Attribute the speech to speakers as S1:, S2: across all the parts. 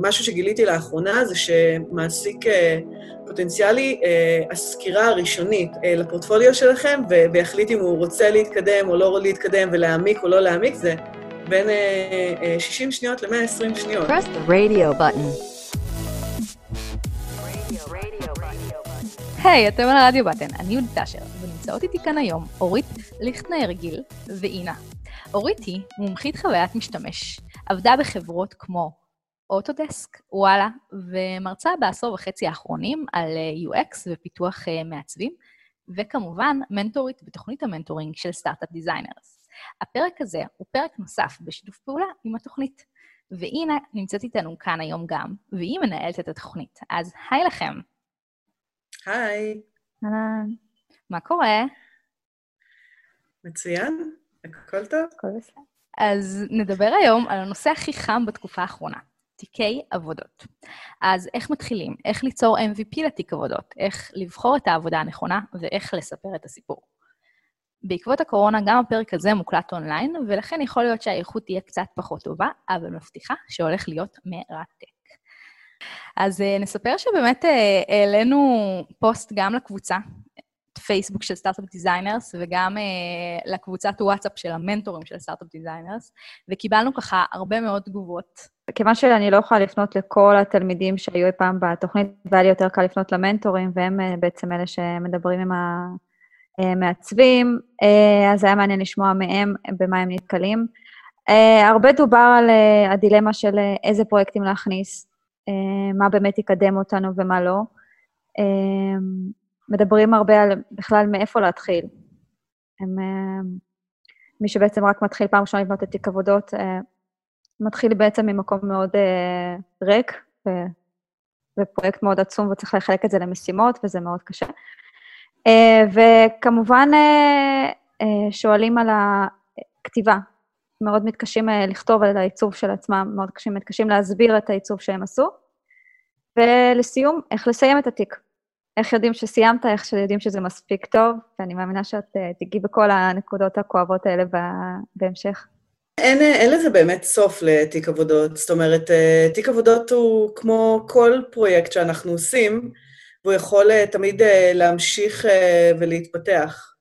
S1: משהו שגיליתי לאחרונה זה שמעסיק פוטנציאלי, הסקירה הראשונית לפורטפוליו שלכם, ויחליט אם הוא רוצה להתקדם או לא להתקדם ולהעמיק או לא להעמיק, זה בין 60 שניות ל-120 שניות. Press the radio button.
S2: היי, אתם על הרדיו בטן, אני יהודית אשר, ונמצאות איתי כאן היום אורית ליכטנר גיל ואינה. אורית היא מומחית חוויית משתמש, עבדה בחברות כמו Autodesk, וואלה, ומרצה בעשור וחצי האחרונים על אה, UX ופיתוח אה, מעצבים, וכמובן מנטורית בתוכנית ה mentoring של Startup Designers. הפרק הזה הוא פרק נוסף בשיתוף פעולה עם התוכנית. ואינה נמצאת איתנו כאן היום גם, והיא מנהלת את התוכנית. אז היי לכם.
S1: היי.
S2: אהלן. מה קורה?
S1: מצוין, הכל טוב.
S2: הכל בסדר. אז נדבר היום על הנושא הכי חם בתקופה האחרונה, תיקי עבודות. אז איך מתחילים? איך ליצור MVP לתיק עבודות? איך לבחור את העבודה הנכונה ואיך לספר את הסיפור. בעקבות הקורונה גם הפרק הזה מוקלט אונליין, ולכן יכול להיות שהאיכות תהיה קצת פחות טובה, אבל מבטיחה שהולך להיות מרתק. אז אה, נספר שבאמת אה, העלינו פוסט גם לקבוצה, פייסבוק של Startup Designers, וגם אה, לקבוצת וואטסאפ של המנטורים של Startup Designers, וקיבלנו ככה הרבה מאוד תגובות.
S3: כיוון שאני לא יכולה לפנות לכל התלמידים שהיו אי פעם בתוכנית, והיה לי יותר קל לפנות למנטורים, והם אה, בעצם אלה שמדברים עם המעצבים, אה, אז היה מעניין לשמוע מהם במה הם נתקלים. Uh, הרבה דובר על uh, הדילמה של uh, איזה פרויקטים להכניס, אה, מה באמת יקדם אותנו ומה לא. אה, מדברים הרבה על בכלל מאיפה להתחיל. הם, אה, מי שבעצם רק מתחיל פעם ראשונה לבנות את תיק עבודות, מתחיל בעצם ממקום מאוד ריק, ו, ופרויקט מאוד עצום, וצריך לחלק את זה למשימות, וזה מאוד קשה. וכמובן, שואלים על הכתיבה, מאוד מתקשים אה, לכתוב על העיצוב של עצמם, מאוד קשים, מתקשים להסביר את העיצוב שהם עשו. ולסיום, איך לסיים את התיק. איך יודעים שסיימת, איך יודעים שזה מספיק טוב, ואני מאמינה שאת uh, תגיעי בכל הנקודות הכואבות האלה בהמשך.
S1: אין, אין לזה באמת סוף לתיק עבודות. זאת אומרת, uh, תיק עבודות הוא כמו כל פרויקט שאנחנו עושים, והוא יכול תמיד להמשיך ולהתפתח.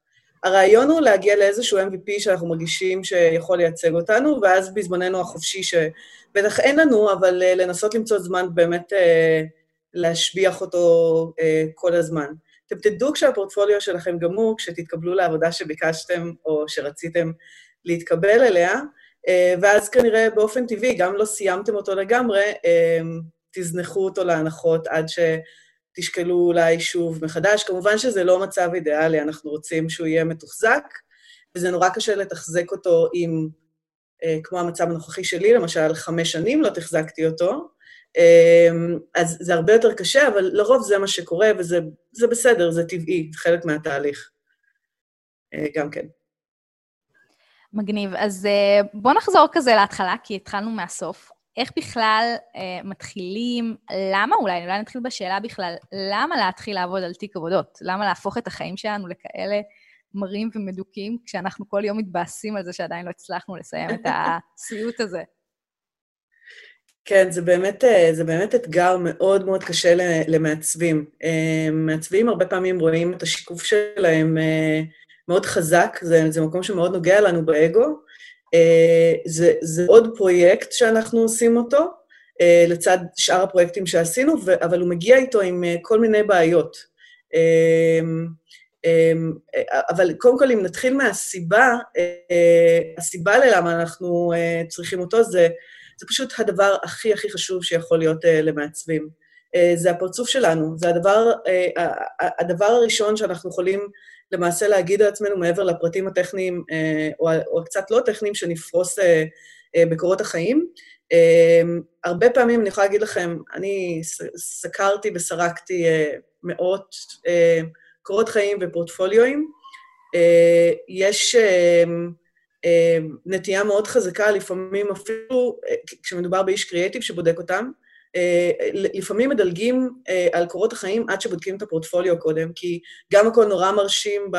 S1: הרעיון הוא להגיע לאיזשהו MVP שאנחנו מרגישים שיכול לייצג אותנו, ואז בזמננו החופשי, שבטח אין לנו, אבל לנסות למצוא זמן באמת להשביח אותו uh, כל הזמן. אתם תדעו כשהפורטפוליו שלכם גמור, כשתתקבלו לעבודה שביקשתם או שרציתם להתקבל אליה, uh, ואז כנראה באופן טבעי, גם לא סיימתם אותו לגמרי, uh, תזנחו אותו להנחות עד ש... תשקלו אולי שוב מחדש. כמובן שזה לא מצב אידיאלי, אנחנו רוצים שהוא יהיה מתוחזק, וזה נורא קשה לתחזק אותו עם, אה, כמו המצב הנוכחי שלי, למשל, חמש שנים לא תחזקתי אותו, אה, אז זה הרבה יותר קשה, אבל לרוב זה מה שקורה, וזה בסדר, זה טבעי, זה חלק מהתהליך. אה, גם כן.
S2: מגניב. אז אה, בואו נחזור כזה להתחלה, כי התחלנו מהסוף. איך בכלל אה, מתחילים, למה אולי, אולי נתחיל בשאלה בכלל, למה להתחיל לעבוד על תיק עבודות? למה להפוך את החיים שלנו לכאלה מרים ומדוקים, כשאנחנו כל יום מתבאסים על זה שעדיין לא הצלחנו לסיים את הסיוט הזה?
S1: כן, זה באמת, אה, זה באמת אתגר מאוד מאוד קשה למעצבים. אה, מעצבים הרבה פעמים רואים את השיקוף שלהם אה, מאוד חזק, זה, זה מקום שמאוד נוגע לנו באגו, זה, זה עוד פרויקט שאנחנו עושים אותו, לצד שאר הפרויקטים שעשינו, אבל הוא מגיע איתו עם כל מיני בעיות. אבל קודם כל, אם נתחיל מהסיבה, הסיבה ללמה אנחנו צריכים אותו זה, זה פשוט הדבר הכי הכי חשוב שיכול להיות למעצבים. זה הפרצוף שלנו, זה הדבר, הדבר הראשון שאנחנו יכולים למעשה להגיד על עצמנו מעבר לפרטים הטכניים, אה, או, או קצת לא טכניים, שנפרוס אה, אה, בקורות החיים. הרבה פעמים, אני יכולה להגיד לכם, אני סקרתי וסרקתי מאות קורות חיים ופורטפוליואים. יש נטייה מאוד חזקה, לפעמים אפילו כשמדובר באיש קריאייטיב שבודק אותם, אה, לפעמים מדלגים אה, על קורות החיים עד שבודקים את הפורטפוליו קודם, כי גם הכל נורא מרשים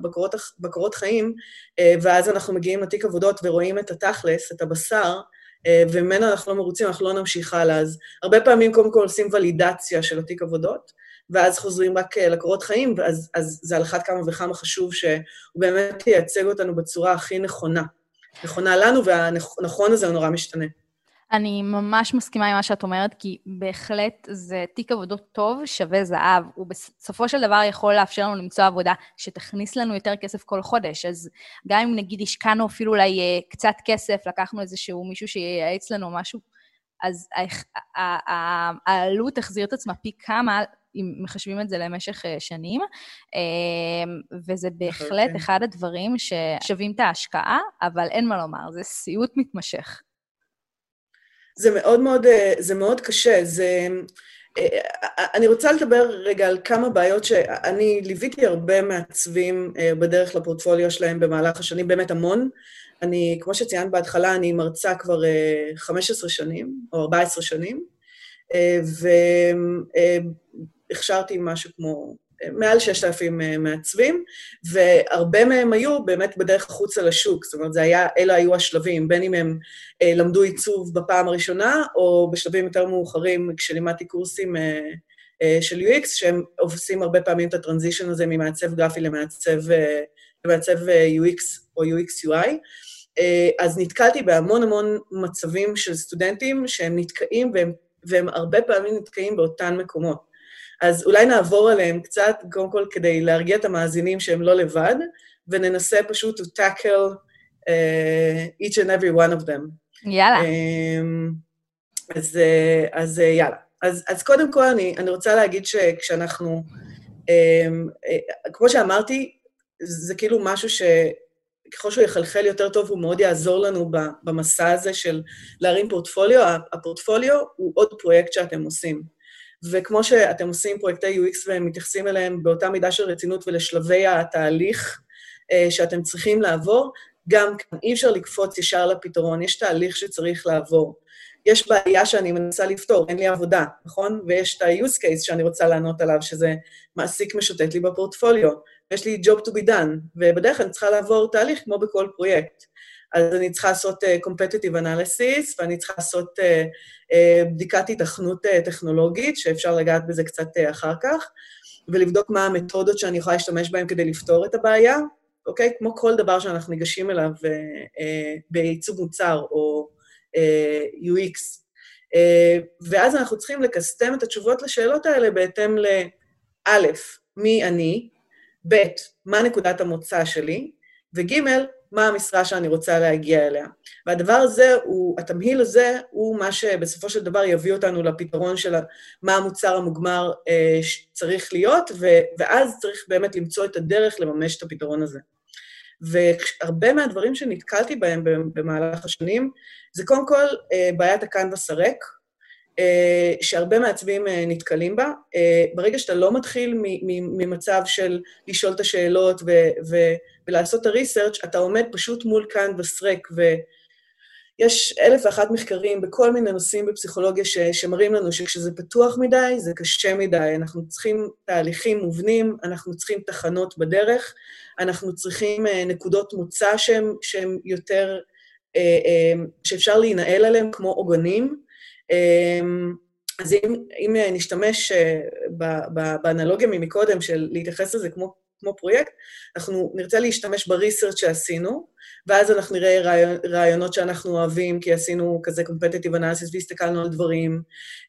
S1: בקורות, בקורות חיים, אה, ואז אנחנו מגיעים לתיק עבודות ורואים את התכלס, את הבשר, אה, וממנה אנחנו לא מרוצים, אנחנו לא נמשיך הלאה. אז הרבה פעמים קודם כל עושים ולידציה של התיק עבודות, ואז חוזרים רק אה, לקורות חיים, ואז אז זה על אחת כמה וכמה חשוב שהוא באמת ייצג אותנו בצורה הכי נכונה. נכונה לנו, והנכון הזה הוא נורא משתנה.
S2: אני ממש מסכימה עם מה שאת אומרת, כי בהחלט זה תיק עבודות טוב שווה זהב. הוא בסופו של דבר יכול לאפשר לנו למצוא עבודה שתכניס לנו יותר כסף כל חודש. אז גם אם נגיד השקענו אפילו אולי אה, קצת כסף, לקחנו איזשהו מישהו שייעץ לנו משהו, אז העלות תחזיר את עצמה פי כמה אם מחשבים את זה למשך אה, שנים, אה, וזה בהחלט אחד הדברים ששווים את ההשקעה, אבל אין מה לומר, זה סיוט מתמשך.
S1: זה מאוד מאוד, אה, זה מאוד קשה. זה... אה, אני רוצה לדבר רגע על כמה בעיות שאני ליוויתי הרבה מעצבים בדרך לפורטפוליו שלהם במהלך השנים, באמת המון. אני, כמו שציינת בהתחלה, אני מרצה כבר 15 שנים, או 14 שנים, והכשרתי משהו כמו מעל 6,000 אה, מעצבים, והרבה מהם היו באמת בדרך החוצה לשוק. זאת אומרת, היה, אלה היו השלבים, בין אם הם אה, למדו עיצוב בפעם הראשונה, או בשלבים יותר מאוחרים, כשלימדתי קורסים אה, אה, של UX, שהם עושים הרבה פעמים את הטרנזישן הזה ממעצב גרפי למעצב, אה, למעצב אה, UX או UX-UI. אה, אז נתקלתי בהמון המון מצבים של סטודנטים שהם נתקעים, והם, והם הרבה פעמים נתקעים באותן מקומות. אז אולי נעבור עליהם קצת, קודם כל כדי להרגיע את המאזינים שהם לא לבד, וננסה פשוט to tackle uh, each and every one of them.
S2: יאללה. Um,
S1: אז, uh, אז uh, יאללה. אז, אז קודם כל, אני, אני רוצה להגיד שכשאנחנו, um, uh, כמו שאמרתי, זה כאילו משהו ש... ככל שהוא יחלחל יותר טוב, הוא מאוד יעזור לנו במסע הזה של להרים פורטפוליו. הפורטפוליו הוא עוד פרויקט שאתם עושים. וכמו שאתם עושים פרויקטי UX והם מתייחסים אליהם באותה מידה של רצינות ולשלבי התהליך uh, שאתם צריכים לעבור, גם כאן אי אפשר לקפוץ ישר לפתרון, יש תהליך שצריך לעבור. יש בעיה שאני מנסה לפתור, אין לי עבודה, נכון? ויש את ה-use case שאני רוצה לענות עליו, שזה מעסיק משוטט לי בפורטפוליו. יש לי job to be done, ובדרך כלל אני צריכה לעבור תהליך כמו בכל פרויקט. אז אני צריכה לעשות uh, competitive analysis, ואני צריכה לעשות uh, uh, בדיקת התכנות טכנולוגית, שאפשר לגעת בזה קצת אחר כך, ולבדוק מה המתודות שאני יכולה להשתמש בהן כדי לפתור את הבעיה, אוקיי? כמו כל דבר שאנחנו ניגשים אליו בעיצוב מוצר או UX. ואז אנחנו צריכים לקסטם את התשובות לשאלות האלה בהתאם לא', מי אני, ב', מה נקודת המוצא שלי, וג', מה המשרה שאני רוצה להגיע אליה. והדבר הזה, הוא, התמהיל הזה, הוא מה שבסופו של דבר יביא אותנו לפתרון של מה המוצר המוגמר אה, צריך להיות, ו, ואז צריך באמת למצוא את הדרך לממש את הפתרון הזה. והרבה מהדברים שנתקלתי בהם במהלך השנים, זה קודם כל אה, בעיית הקנבס הריק, שהרבה מעצבים אה, נתקלים בה. אה, ברגע שאתה לא מתחיל ממצב של לשאול את השאלות ולעשות את הריסרצ', אתה עומד פשוט מול קנבס ריק, ויש אלף ואחת מחקרים בכל מיני נושאים בפסיכולוגיה ש, שמראים לנו שכשזה פתוח מדי, זה קשה מדי. אנחנו צריכים תהליכים מובנים, אנחנו צריכים תחנות בדרך, אנחנו צריכים נקודות מוצא שהן יותר, שאפשר להינעל עליהן כמו עוגנים, אז אם, אם נשתמש אה, באנלוגיה ממקודם של להתייחס לזה כמו, כמו פרויקט, אנחנו נרצה להשתמש בריסרצ' שעשינו, ואז אנחנו נראה רעיון, רעיונות שאנחנו אוהבים, כי עשינו כזה competitive analysis והסתכלנו על דברים,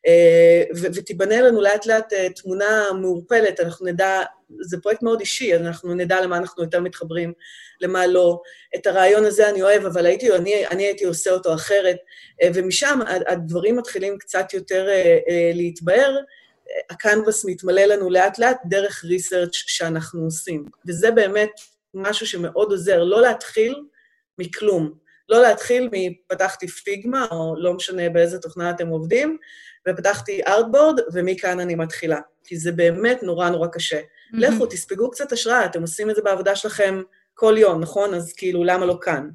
S1: אה, ותיבנה לנו לאט לאט אה, תמונה מעורפלת, אנחנו נדע, זה פרויקט מאוד אישי, אז אנחנו נדע למה אנחנו יותר מתחברים, למה לא. את הרעיון הזה אני אוהב, אבל הייתי, אני, אני הייתי עושה אותו אחרת, אה, ומשם הדברים מתחילים קצת יותר להתבהר. הקנבס מתמלא לנו לאט-לאט דרך ריסרצ' שאנחנו עושים. וזה באמת משהו שמאוד עוזר, לא להתחיל מכלום. לא להתחיל מפתחתי פיגמה, או לא משנה באיזה תוכנה אתם עובדים, ופתחתי ארטבורד, ומכאן אני מתחילה. כי זה באמת נורא נורא קשה. לכו, תספגו קצת השראה, אתם עושים את זה בעבודה שלכם כל יום, נכון? אז כאילו, למה לא כאן?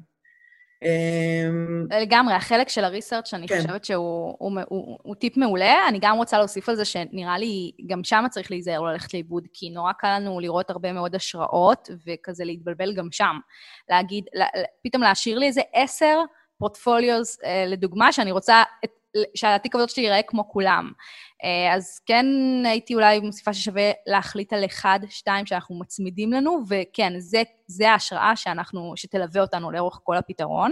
S2: אמ, לגמרי, החלק של הריסרצ' אני כן. חושבת שהוא הוא, הוא, הוא, טיפ מעולה. אני גם רוצה להוסיף על זה שנראה לי, גם שם צריך להיזהר לא ללכת לאיבוד, כי נורא קל לנו לראות הרבה מאוד השראות, וכזה להתבלבל גם שם. להגיד, פתאום להשאיר לי איזה עשר פורטפוליוס, אה, לדוגמה, שאני רוצה את, שהתיק עבודות שלי ייראה כמו כולם. אה, אז כן הייתי אולי מוסיפה ששווה להחליט על אחד, שתיים שאנחנו מצמידים לנו, וכן, זה, זה ההשראה שאנחנו, שתלווה אותנו לאורך כל הפתרון.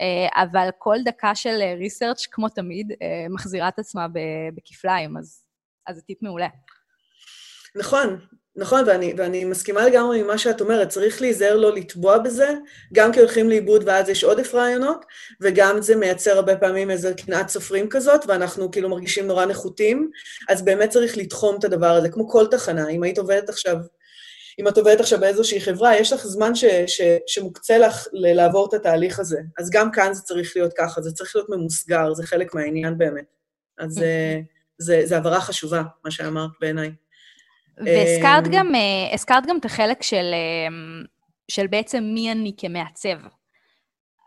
S2: אה, אבל כל דקה של ריסרצ', כמו תמיד, מחזירה את עצמה בכפליים, אז, אז זה טיפ מעולה.
S1: נכון, נכון, ואני, ואני מסכימה לגמרי עם מה שאת אומרת, צריך להיזהר לא לטבוע בזה, גם כי הולכים לאיבוד ואז יש עודף רעיונות, וגם זה מייצר הרבה פעמים איזו קנאת סופרים כזאת, ואנחנו כאילו מרגישים נורא נחותים, אז באמת צריך לתחום את הדבר הזה, כמו כל תחנה. אם היית עובדת עכשיו, אם את עובדת עכשיו באיזושהי חברה, יש לך זמן ש, ש, שמוקצה לך לעבור את התהליך הזה. אז גם כאן זה צריך להיות ככה, זה צריך להיות ממוסגר, זה חלק מהעניין באמת. אז זה, זה, זה הבהרה חשובה, מה שאמרת בעיניי.
S2: והזכרת אמ, גם, אה, הזכרת גם את החלק של, אמ, של בעצם מי אני כמעצב.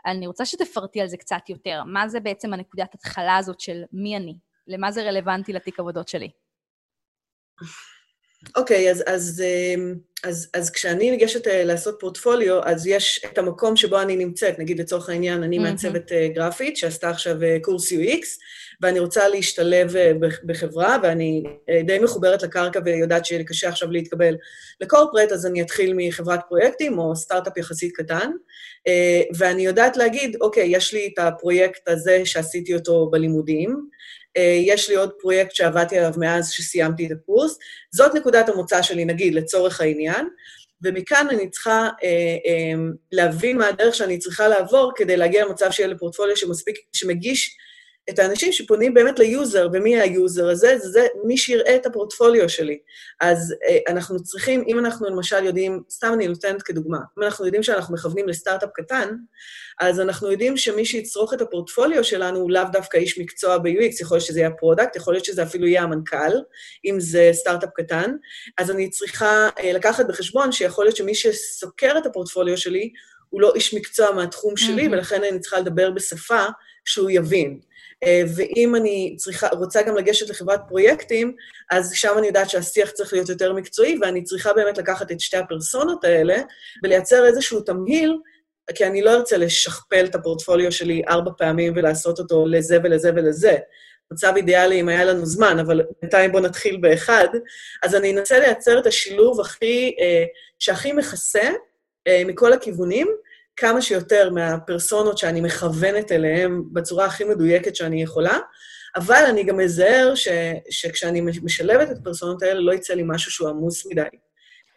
S2: אני רוצה שתפרטי על זה קצת יותר. מה זה בעצם הנקודת התחלה הזאת של מי אני? למה זה רלוונטי לתיק עבודות שלי?
S1: אוקיי, okay, אז, אז, אמ, אז, אז כשאני ניגשת אה, לעשות פורטפוליו, אז יש את המקום שבו אני נמצאת. נגיד, לצורך העניין, אני מעצבת אה, גרפית שעשתה עכשיו קורס UX, ואני רוצה להשתלב אה, בחברה, ואני אה, די מחוברת לקרקע ויודעת שיהיה לי קשה עכשיו להתקבל לקורפרט, אז אני אתחיל מחברת פרויקטים או סטארט-אפ יחסית קטן, אה, ואני יודעת להגיד, אוקיי, יש לי את הפרויקט הזה שעשיתי אותו בלימודים, יש לי עוד פרויקט שעבדתי עליו מאז שסיימתי את הקורס, זאת נקודת המוצא שלי, נגיד, לצורך העניין, ומכאן אני צריכה אה, אה, להבין מה הדרך שאני צריכה לעבור כדי להגיע למצב שיהיה לפורטפוליו שמספיק, שמגיש את האנשים שפונים באמת ל user, ומי ה user הזה? זה, זה מי שיראה את הפורטפוליו שלי. אז אה, אנחנו צריכים, אם אנחנו למשל יודעים, סתם אני נותנת כדוגמה, אם אנחנו יודעים שאנחנו מכוונים לסטארט-אפ קטן, אז אנחנו יודעים שמי שיצרוך את הפורטפוליו שלנו הוא לאו דווקא איש מקצוע ב-UX, יכול להיות שזה יהיה ה product, יכול להיות שזה אפילו יהיה המנכ"ל, אם זה סטארט-אפ קטן. אז אני צריכה אה, לקחת בחשבון שיכול להיות שמי שסוקר את הפורטפוליו שלי, הוא לא איש מקצוע מהתחום שלי, mm-hmm. ולכן אני צריכה לדבר בשפה שהוא יבין. אה, ואם אני צריכה, רוצה גם לגשת לחברת פרויקטים, אז שם אני יודעת שהשיח צריך להיות יותר מקצועי, ואני צריכה באמת לקחת את שתי הפרסונות האלה ולייצר איזשהו תמהיל, כי אני לא ארצה לשכפל את הפורטפוליו שלי ארבע פעמים ולעשות אותו לזה ולזה ולזה. מצב אידיאלי אם היה לנו זמן, אבל בינתיים בואו נתחיל באחד. אז אני אנסה לייצר את השילוב הכי, אה, שהכי מכסה אה, מכל הכיוונים, כמה שיותר מהפרסונות שאני מכוונת אליהן בצורה הכי מדויקת שאני יכולה, אבל אני גם מזהר ש, שכשאני משלבת את הפרסונות האלה, לא יצא לי משהו שהוא עמוס מדי.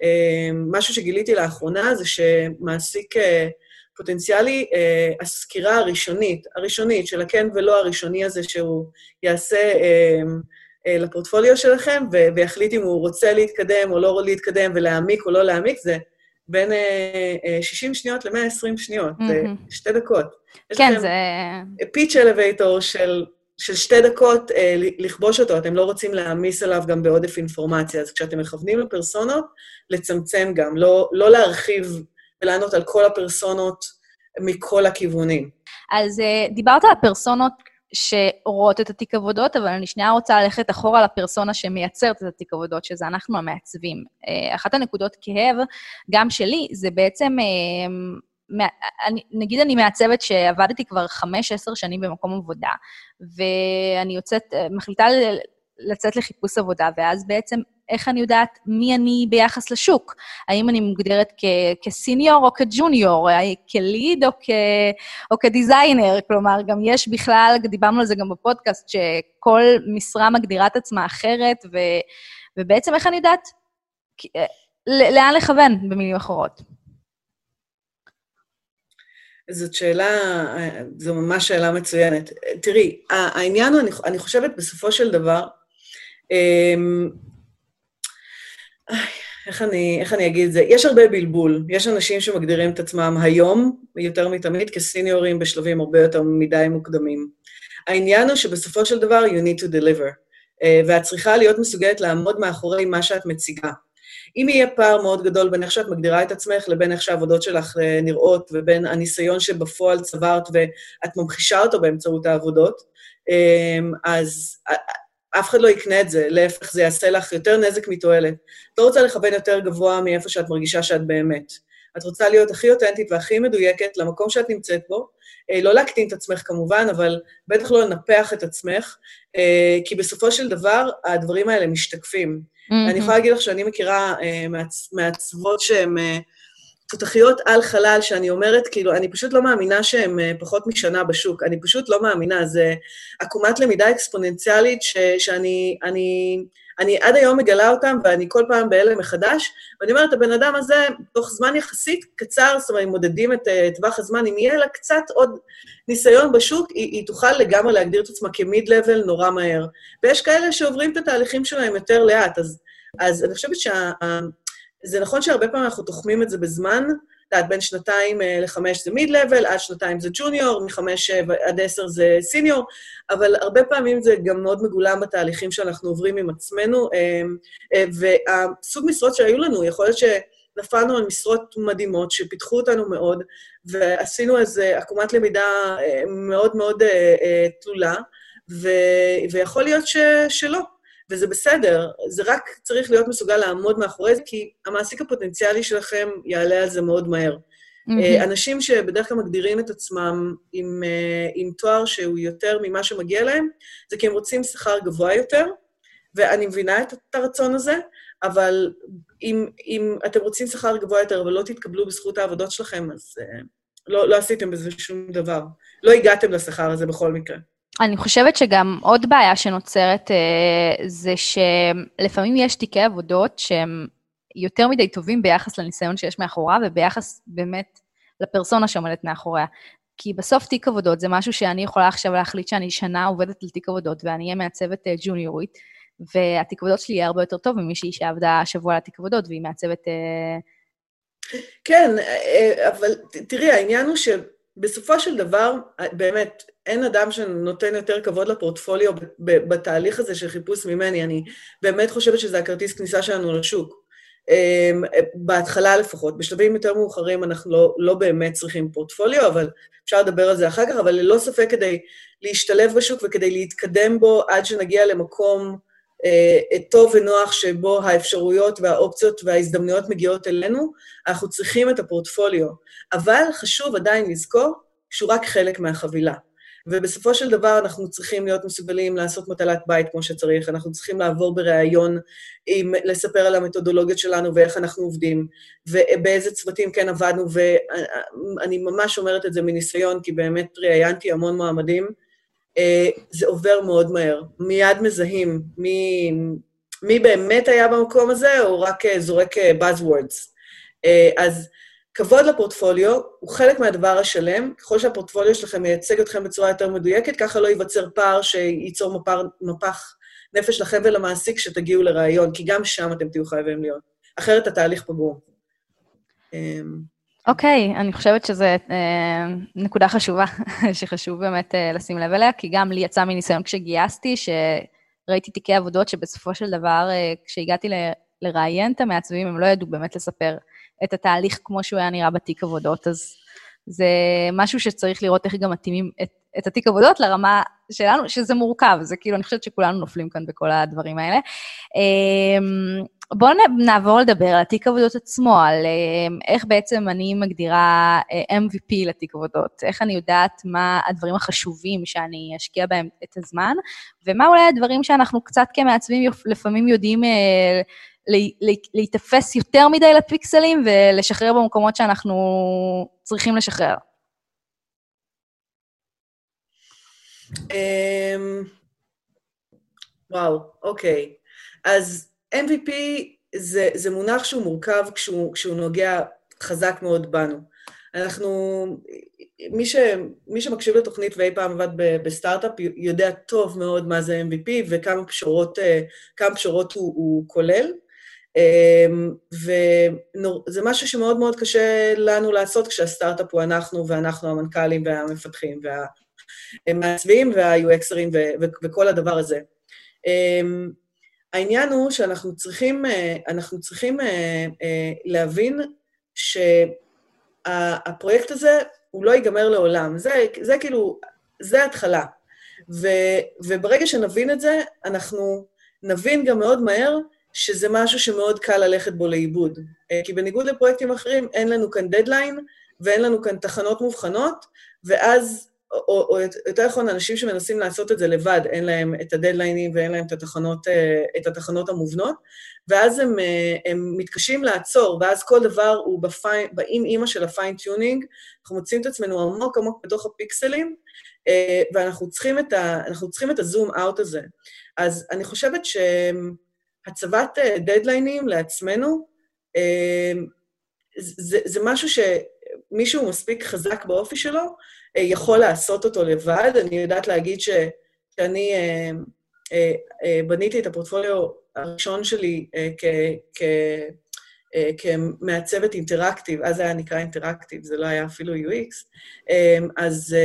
S1: אה, משהו שגיליתי לאחרונה זה שמעסיק אה, פוטנציאלי, אה, הסקירה הראשונית, הראשונית של הכן ולא הראשוני הזה שהוא יעשה לפורטפוליו שלכם, ויחליט אם הוא רוצה להתקדם או לא להתקדם ולהעמיק או לא להעמיק, זה בין 60 שניות ל-120 שניות, זה שתי דקות.
S2: כן, זה...
S1: פיץ' אלווייטור של, של שתי דקות, אה, לכבוש אותו, אתם לא רוצים להעמיס עליו גם בעודף אינפורמציה. אז כשאתם מכוונים לפרסונות, לצמצם גם, לא, לא להרחיב ולענות על כל הפרסונות מכל הכיוונים.
S2: אז אה, דיברת על הפרסונות שרואות את התיק עבודות, אבל אני שנייה רוצה ללכת אחורה לפרסונה שמייצרת את התיק עבודות, שזה אנחנו המעצבים. אה, אחת הנקודות כאב, גם שלי, זה בעצם, אה, נגיד אני מעצבת שעבדתי כבר חמש, עשר שנים במקום עבודה, ואני יוצאת, אה, מחליטה לצאת לחיפוש עבודה, ואז בעצם איך אני יודעת מי אני ביחס לשוק? האם אני מוגדרת כ- כסיניור או כג'וניור, כליד או, כ- או כדיזיינר? כלומר, גם יש בכלל, דיברנו על זה גם בפודקאסט, שכל משרה מגדירה את עצמה אחרת, ו- ובעצם איך אני יודעת לאן לכוון, במילים אחרות?
S1: זאת שאלה, זו ממש שאלה מצוינת. תראי, העניין אני חושבת, בסופו של דבר, אמ, איך אני, איך אני אגיד את זה? יש הרבה בלבול. יש אנשים שמגדירים את עצמם היום, יותר מתמיד, כסיניורים בשלבים הרבה יותר מדי מוקדמים. העניין הוא שבסופו של דבר, you need to deliver. Uh, ואת צריכה להיות מסוגלת לעמוד מאחורי מה שאת מציגה. אם יהיה פער מאוד גדול בין איך שאת מגדירה את עצמך לבין איך שהעבודות שלך אה, נראות, ובין הניסיון שבפועל צברת ואת ממחישה אותו באמצעות העבודות, אמ, אז אף אחד לא יקנה את זה, להפך, זה יעשה לך יותר נזק מתועלת. את לא רוצה לכוון יותר גבוה מאיפה שאת מרגישה שאת באמת. את רוצה להיות הכי אותנטית והכי מדויקת למקום שאת נמצאת בו, אה, לא להקטין את עצמך כמובן, אבל בטח לא לנפח את עצמך, אה, כי בסופו של דבר הדברים האלה משתקפים. Mm-hmm. אני יכולה להגיד לך שאני מכירה אה, מעצבות שהן תותחיות על חלל, שאני אומרת, כאילו, אני פשוט לא מאמינה שהן פחות משנה בשוק. אני פשוט לא מאמינה. זה עקומת למידה אקספוננציאלית ש, שאני... אני, אני עד היום מגלה אותם, ואני כל פעם בהלם מחדש, ואני אומרת, הבן אדם הזה, תוך זמן יחסית קצר, זאת אומרת, אם מודדים את uh, טווח הזמן, אם יהיה לה קצת עוד ניסיון בשוק, היא, היא תוכל לגמרי להגדיר את עצמה כמיד-לבל נורא מהר. ויש כאלה שעוברים את התהליכים שלהם יותר לאט, אז, אז אני חושבת שזה נכון שהרבה פעמים אנחנו תוחמים את זה בזמן, את יודעת, בין שנתיים אה, לחמש זה מיד-לבל, עד שנתיים זה ג'וניור, מחמש אה, עד עשר זה סיניור, אבל הרבה פעמים זה גם מאוד מגולם בתהליכים שאנחנו עוברים עם עצמנו. אה, והסוג משרות שהיו לנו, יכול להיות שנפלנו על משרות מדהימות, שפיתחו אותנו מאוד, ועשינו איזו עקומת למידה מאוד מאוד תלולה, ויכול להיות ש... שלא. וזה בסדר, זה רק צריך להיות מסוגל לעמוד מאחורי זה, כי המעסיק הפוטנציאלי שלכם יעלה על זה מאוד מהר. Mm-hmm. אנשים שבדרך כלל מגדירים את עצמם עם, אה, עם תואר שהוא יותר ממה שמגיע להם, זה כי הם רוצים שכר גבוה יותר, ואני מבינה את הרצון הזה, אבל אם, אם אתם רוצים שכר גבוה יותר ולא תתקבלו בזכות העבודות שלכם, אז uh, לא, לא עשיתם בזה שום דבר. לא הגעתם לשכר הזה בכל מקרה.
S2: אני חושבת שגם עוד בעיה שנוצרת אה, זה שלפעמים יש תיקי עבודות שהם יותר מדי טובים ביחס לניסיון שיש מאחוריה וביחס באמת לפרסונה שעומדת מאחוריה. כי בסוף תיק עבודות זה משהו שאני יכולה עכשיו להחליט שאני שנה עובדת על תיק עבודות ואני אהיה מעצבת אה, ג'וניורית, והתיק עבודות שלי יהיה הרבה יותר טוב ממישהי שעבדה שבוע על התיק עבודות והיא מעצבת... אה...
S1: כן, אה, אבל תראי, העניין הוא שבסופו של דבר, באמת, אין אדם שנותן יותר כבוד לפורטפוליו בתהליך הזה של חיפוש ממני. אני באמת חושבת שזה הכרטיס כניסה שלנו לשוק. אמ, בהתחלה לפחות. בשלבים יותר מאוחרים אנחנו לא, לא באמת צריכים פורטפוליו, אבל אפשר לדבר על זה אחר כך, אבל ללא ספק כדי להשתלב בשוק וכדי להתקדם בו עד שנגיע למקום טוב ונוח שבו האפשרויות והאופציות וההזדמנויות מגיעות אלינו, אנחנו צריכים את הפורטפוליו. אבל חשוב עדיין לזכור שהוא רק חלק מהחבילה. ובסופו של דבר אנחנו צריכים להיות מסוגלים לעשות מטלת בית כמו שצריך, אנחנו צריכים לעבור בריאיון, לספר על המתודולוגיות שלנו ואיך אנחנו עובדים, ובאיזה צוותים כן עבדנו, ואני ממש אומרת את זה מניסיון, כי באמת ראיינתי המון מועמדים, אה, זה עובר מאוד מהר. מיד מזהים מי, מי באמת היה במקום הזה, או רק אה, זורק אה, buzzwords. אז כבוד לפורטפוליו הוא חלק מהדבר השלם. ככל שהפורטפוליו שלכם מייצג אתכם בצורה יותר מדויקת, ככה לא ייווצר פער שייצור מפר, מפח נפש לכם ולמעסיק שתגיעו לראיון, כי גם שם אתם תהיו חייבים להיות. אחרת התהליך פגום.
S2: אוקיי, okay, אני חושבת שזו אה, נקודה חשובה, שחשוב באמת אה, לשים לב אליה, כי גם לי יצא מניסיון כשגייסתי, שראיתי תיקי עבודות שבסופו של דבר, אה, כשהגעתי ל, לראיין את המעצבים, הם לא ידעו באמת לספר את התהליך כמו שהוא היה נראה בתיק עבודות, אז זה משהו שצריך לראות איך גם מתאימים את, את התיק עבודות לרמה שלנו, שזה מורכב, זה כאילו, אני חושבת שכולנו נופלים כאן בכל הדברים האלה. אמ, בואו נעבור לדבר על התיק עבודות עצמו, על אמ, איך בעצם אני מגדירה אה, MVP לתיק עבודות, איך אני יודעת מה הדברים החשובים שאני אשקיע בהם את הזמן, ומה אולי הדברים שאנחנו קצת כמעצבים לפעמים יודעים אה, להיתפס יותר מדי לפיקסלים ולשחרר במקומות שאנחנו צריכים לשחרר.
S1: אמ, וואו, אוקיי. אז MVP זה, זה מונח שהוא מורכב כשהוא, כשהוא נוגע חזק מאוד בנו. אנחנו, מי, ש, מי שמקשיב לתוכנית ואי פעם עבד בסטארט-אפ יודע טוב מאוד מה זה MVP וכמה פשורות, אה, פשורות הוא, הוא כולל. אמ, וזה משהו שמאוד מאוד קשה לנו לעשות כשהסטארט-אפ הוא אנחנו, ואנחנו המנכ"לים והמפתחים והמעצבים וה-UXרים וכל הדבר הזה. העניין הוא שאנחנו צריכים, אנחנו צריכים אה, אה, להבין שהפרויקט הזה הוא לא ייגמר לעולם. זה, זה כאילו, זה התחלה. ו, וברגע שנבין את זה, אנחנו נבין גם מאוד מהר שזה משהו שמאוד קל ללכת בו לאיבוד. אה, כי בניגוד לפרויקטים אחרים, אין לנו כאן דדליין ואין לנו כאן תחנות מובחנות, ואז, או, או, יותר נכון, אנשים שמנסים לעשות את זה לבד, אין להם את הדדליינים ואין להם את התחנות, אה, את התחנות המובנות, ואז הם, אה, הם מתקשים לעצור, ואז כל דבר הוא באמא אמא של ה fine-tuning, אנחנו מוצאים את עצמנו עמוק עמוק בתוך הפיקסלים, ואנחנו צריכים את, ה, צריכים את הזום אאוט הזה. אז אני חושבת שהצבת דדליינים לעצמנו, זה, זה משהו שמישהו מספיק חזק באופי שלו, אה, יכול לעשות אותו לבד. אני יודעת להגיד ש, שאני אה, אה, בניתי את הפורטפוליו הראשון שלי כ... כ כמעצבת אינטראקטיב, אז זה היה נקרא אינטראקטיב, זה לא היה אפילו UX, אז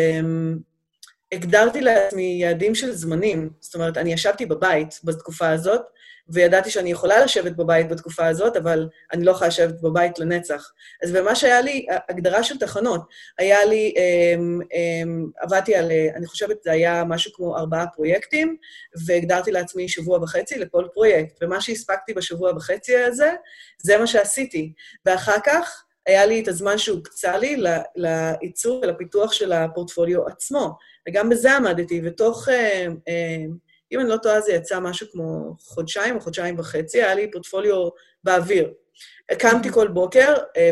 S1: הגדרתי לעצמי יעדים של זמנים. זאת אומרת, אני ישבתי בבית בתקופה הזאת, וידעתי שאני יכולה לשבת בבית בתקופה הזאת, אבל אני לא יכולה לשבת בבית לנצח. אז במה שהיה לי, הגדרה של תחנות, היה לי, אמ, אמ, עבדתי על, אני חושבת זה היה משהו כמו ארבעה פרויקטים, והגדרתי לעצמי שבוע וחצי לכל פרויקט, ומה שהספקתי בשבוע וחצי הזה, זה מה שעשיתי. ואחר כך, היה לי את הזמן שהוקצה לי לעיצוב ולפיתוח של הפורטפוליו עצמו, וגם בזה עמדתי, ותוך... אה, אה, אם אני לא טועה, זה יצא משהו כמו חודשיים או חודשיים וחצי, היה לי פורטפוליו באוויר. קמתי כל בוקר, אה,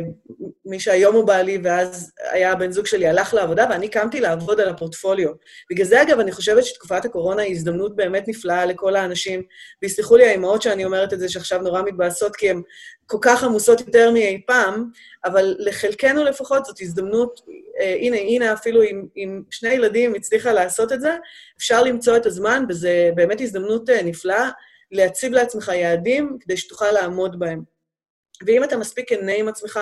S1: מי שהיום הוא בעלי ואז היה הבן זוג שלי, הלך לעבודה, ואני קמתי לעבוד על הפורטפוליו. בגלל זה, אגב, אני חושבת שתקופת הקורונה היא הזדמנות באמת נפלאה לכל האנשים, ויסלחו לי האימהות שאני אומרת את זה, שעכשיו נורא מתבאסות, כי הן כל כך עמוסות יותר מאי פעם, אבל לחלקנו לפחות זאת הזדמנות, אה, הנה, הנה, אפילו עם, עם שני ילדים הצליחה לעשות את זה, אפשר למצוא את הזמן, וזו באמת הזדמנות אה, נפלאה להציב לעצמך יעדים כדי שתוכל לעמוד בהם. ואם אתה מספיק כנה עם עצמך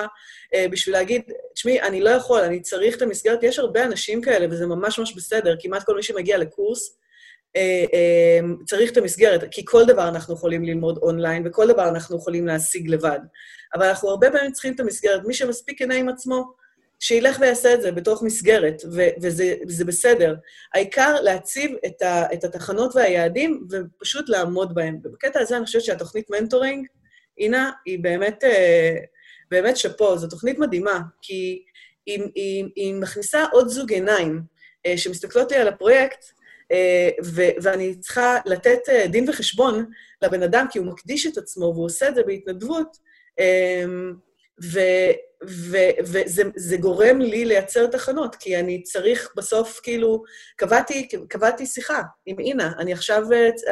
S1: אה, בשביל להגיד, תשמעי, אני לא יכול, אני צריך את המסגרת, יש הרבה אנשים כאלה, וזה ממש ממש בסדר, כמעט כל מי שמגיע לקורס אה, אה, צריך את המסגרת, כי כל דבר אנחנו יכולים ללמוד אונליין, וכל דבר אנחנו יכולים להשיג לבד. אבל אנחנו הרבה פעמים צריכים את המסגרת. מי שמספיק כנה עם עצמו, שילך ויעשה את זה בתוך מסגרת, ו- וזה, בסדר. העיקר להציב את, ה- את התחנות והיעדים ופשוט לעמוד בהם. ובקטע הזה אני חושבת שהתוכנית mentoring, אינה, היא באמת, אה, באמת שאפו, זו תוכנית מדהימה, כי היא, היא, היא מכניסה עוד זוג עיניים אה, שמסתכלות לי על הפרויקט, אה, ו- ואני צריכה לתת דין וחשבון לבן אדם, כי הוא מקדיש את עצמו והוא עושה את זה בהתנדבות, וזה גורם לי לייצר תחנות, כי אני צריך בסוף, כאילו, קבעתי, קבעתי שיחה עם אינה, אני עכשיו,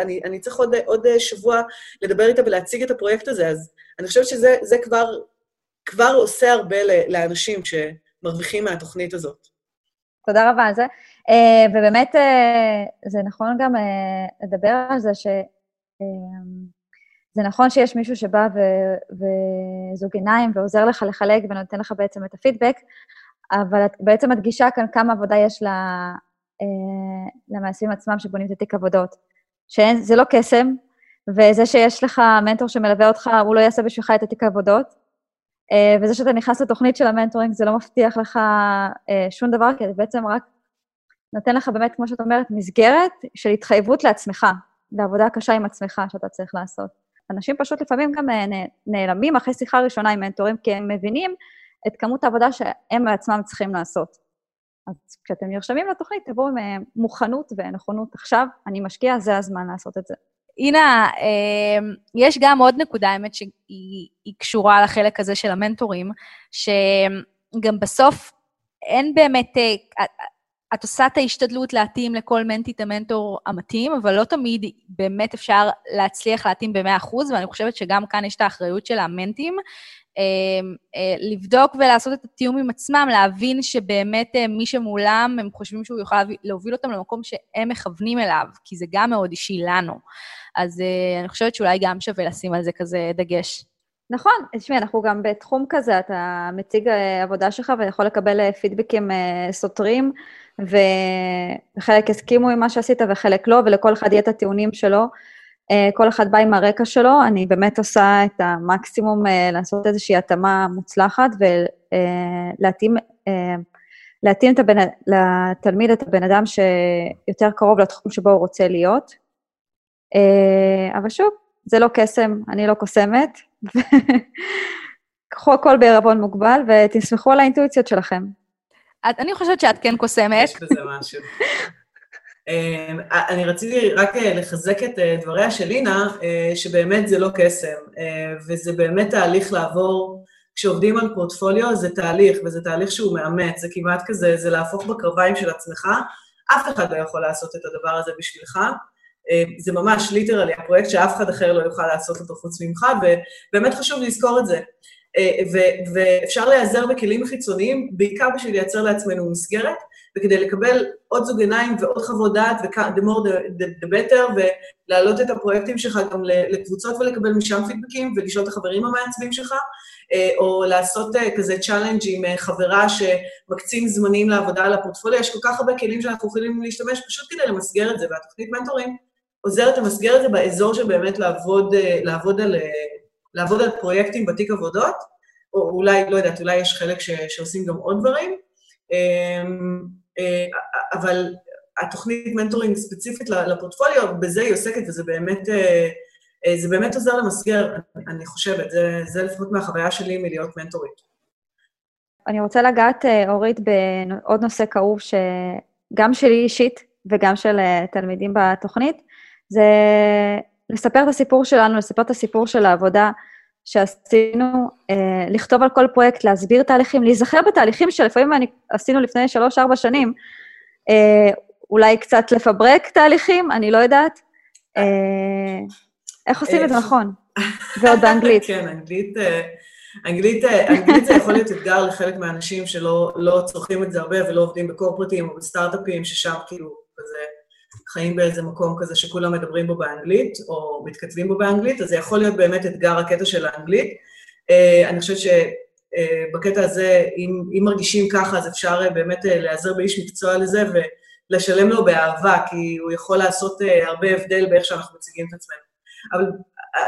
S1: אני, אני צריך עוד, עוד שבוע לדבר איתה ולהציג את הפרויקט הזה, אז אני חושבת שזה כבר, כבר עושה הרבה לאנשים שמרוויחים מהתוכנית הזאת.
S3: תודה רבה על זה. אה, ובאמת, אה, זה נכון גם אה, לדבר על זה ש... זה נכון שיש מישהו שבא ו- וזוג עיניים ועוזר לך לחלק ונותן לך בעצם את הפידבק, אבל את בעצם מדגישה כאן כמה עבודה יש ל, אה, למעשים עצמם שבונים את התיק עבודות. שזה לא קסם, וזה שיש לך מנטור שמלווה אותך, הוא לא יעשה בשבילך את התיק העבודות, אה, וזה שאתה נכנס לתוכנית של המנטורינג, זה לא מבטיח לך אה, שום דבר, כי זה בעצם רק נותן לך באמת, כמו שאת אומרת, מסגרת של התחייבות לעצמך, לעבודה קשה עם עצמך שאתה צריך לעשות. אנשים פשוט לפעמים גם אה, נעלמים אחרי שיחה ראשונה עם מנטורים, כי הם מבינים את כמות העבודה שהם בעצמם צריכים לעשות. אז כשאתם נרשמים לתוכנית, תבואו עם אה, מוכנות ונכונות עכשיו, אני משקיע, זה הזמן לעשות את זה.
S2: אינה, אה, יש גם עוד נקודה, האמת, שהיא קשורה לחלק הזה של המנטורים, שגם בסוף אין באמת, את עושה את ההשתדלות להתאים לכל מנטי את המנטור המתאים, אבל לא תמיד באמת אפשר להצליח להתאים ב-100%, ואני חושבת שגם כאן יש את האחריות של המנטים, אמ, אה, לבדוק ולעשות את התיאום עם עצמם, להבין שבאמת אה, מי שמולם, הם חושבים שהוא יוכל להוביל אותם למקום שהם מכוונים אליו, כי זה גם מאוד אישי לנו. אז אה, אני חושבת שאולי גם שווה לשים על זה כזה דגש.
S3: נכון, תשמעי, אנחנו גם בתחום כזה, אתה מציג עבודה שלך ויכול לקבל פידבקים סותרים. וחלק הסכימו עם מה שעשית וחלק לא, ולכל אחד יהיה את הטיעונים שלו. אה, כל אחד בא עם הרקע שלו, אני באמת עושה את המקסימום אה, לעשות איזושהי התאמה מוצלחת ולהתאים אה, להתאים את הבן, לתלמיד את הבן אדם שיותר קרוב לתחום שבו הוא רוצה להיות. אבל שוב, זה לא קסם, אני לא קוסמת. קחו הכל בערבון מוגבל ותסמכו על האינטואיציות שלכם.
S2: את, אני חושבת שאת כן קוסמת.
S1: יש בזה משהו. אמ, אני רציתי רק אה, לחזק את אה, דבריה של לינה, אה, שבאמת זה לא קסם, וזה באמת תהליך לעבור, כשעובדים על פורטפוליו זה תהליך, וזה תהליך שהוא מאמץ, זה כמעט כזה, זה להפוך בקרביים של עצמך, אף אחד לא יכול לעשות את הדבר הזה בשבילך. זה ממש literally הפרויקט שאף אחד אחר לא יוכל לעשות אותו חוץ ממך, ובאמת חשוב לזכור את זה. ואפשר להיעזר בכלים חיצוניים, בעיקר בשביל לייצר לעצמנו מסגרת, וכדי לקבל עוד זוג עיניים ועוד חוות דעת, ו-the more the, the, the better, ולהעלות את הפרויקטים שלך גם לקבוצות ולקבל משם feedback־ים, ולשאול את החברים המעצבים שלך, אה, או לעשות אה, כזה challenge עם אה, חברה שמקצים זמנים לעבודה על הפורטפוליו, יש כל כך הרבה כלים שאנחנו יכולים להשתמש פשוט כדי למסגר את זה, והתוכנית מנטורים עוזרת למסגר את זה באזור של באמת לעבוד, לעבוד, על, לעבוד על פרויקטים בתיק עבודות, או אולי, לא יודעת, אולי יש חלק ש, שעושים גם עוד דברים, אה, אבל התוכנית מנטורינג ספציפית לפורטפוליו, בזה היא עוסקת, וזה באמת, אה, אה, זה באמת עוזר למסגר, אני חושבת, זה, זה לפחות מהחוויה שלי מלהיות מנטורית.
S3: אני רוצה לגעת, אורית, בעוד נושא כאוב שגם שלי אישית וגם של תלמידים בתוכנית, זה לספר את הסיפור שלנו, לספר את הסיפור של העבודה שעשינו, אה, לכתוב על כל פרויקט, להסביר תהליכים, להיזכר בתהליכים שלפעמים אני, עשינו לפני שלוש-ארבע שנים, אה, אולי קצת לפברק תהליכים, אני לא יודעת. אה, איך עושים את זה נכון? ועוד באנגלית.
S1: כן, אנגלית... אה, אנגלית, אה, אנגלית זה יכול להיות אתגר לחלק מהאנשים שלא לא צורכים את זה הרבה ולא עובדים בקורפרטים או בסטארט-אפים, ששם כאילו, כזה, חיים באיזה מקום כזה שכולם מדברים בו באנגלית, או מתכתבים בו באנגלית, אז זה יכול להיות באמת אתגר הקטע של האנגלית. Uh, אני חושבת שבקטע uh, הזה, אם, אם מרגישים ככה, אז אפשר uh, באמת להיעזר באיש מקצוע לזה ולשלם לו באהבה, כי הוא יכול לעשות הרבה הבדל באיך שאנחנו מציגים את עצמנו. אבל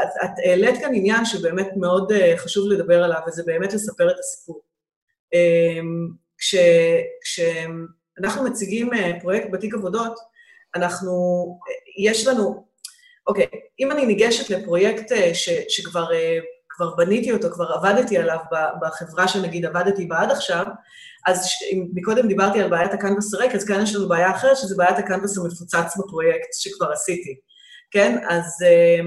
S1: את, את העלית כאן עניין שבאמת מאוד חשוב לדבר עליו, וזה באמת לספר את הסיפור. כש, כשאנחנו מציגים פרויקט בתיק עבודות, אנחנו, יש לנו, אוקיי, אם אני ניגשת לפרויקט אה, ש, שכבר אה, כבר בניתי אותו, כבר עבדתי עליו בחברה שנגיד עבדתי בה עד עכשיו, אז אם מקודם דיברתי על בעיית הקנבס הריק, אז כאן יש לנו בעיה אחרת, שזה בעיית הקנבס המפוצץ בפרויקט שכבר עשיתי, כן? אז, אה,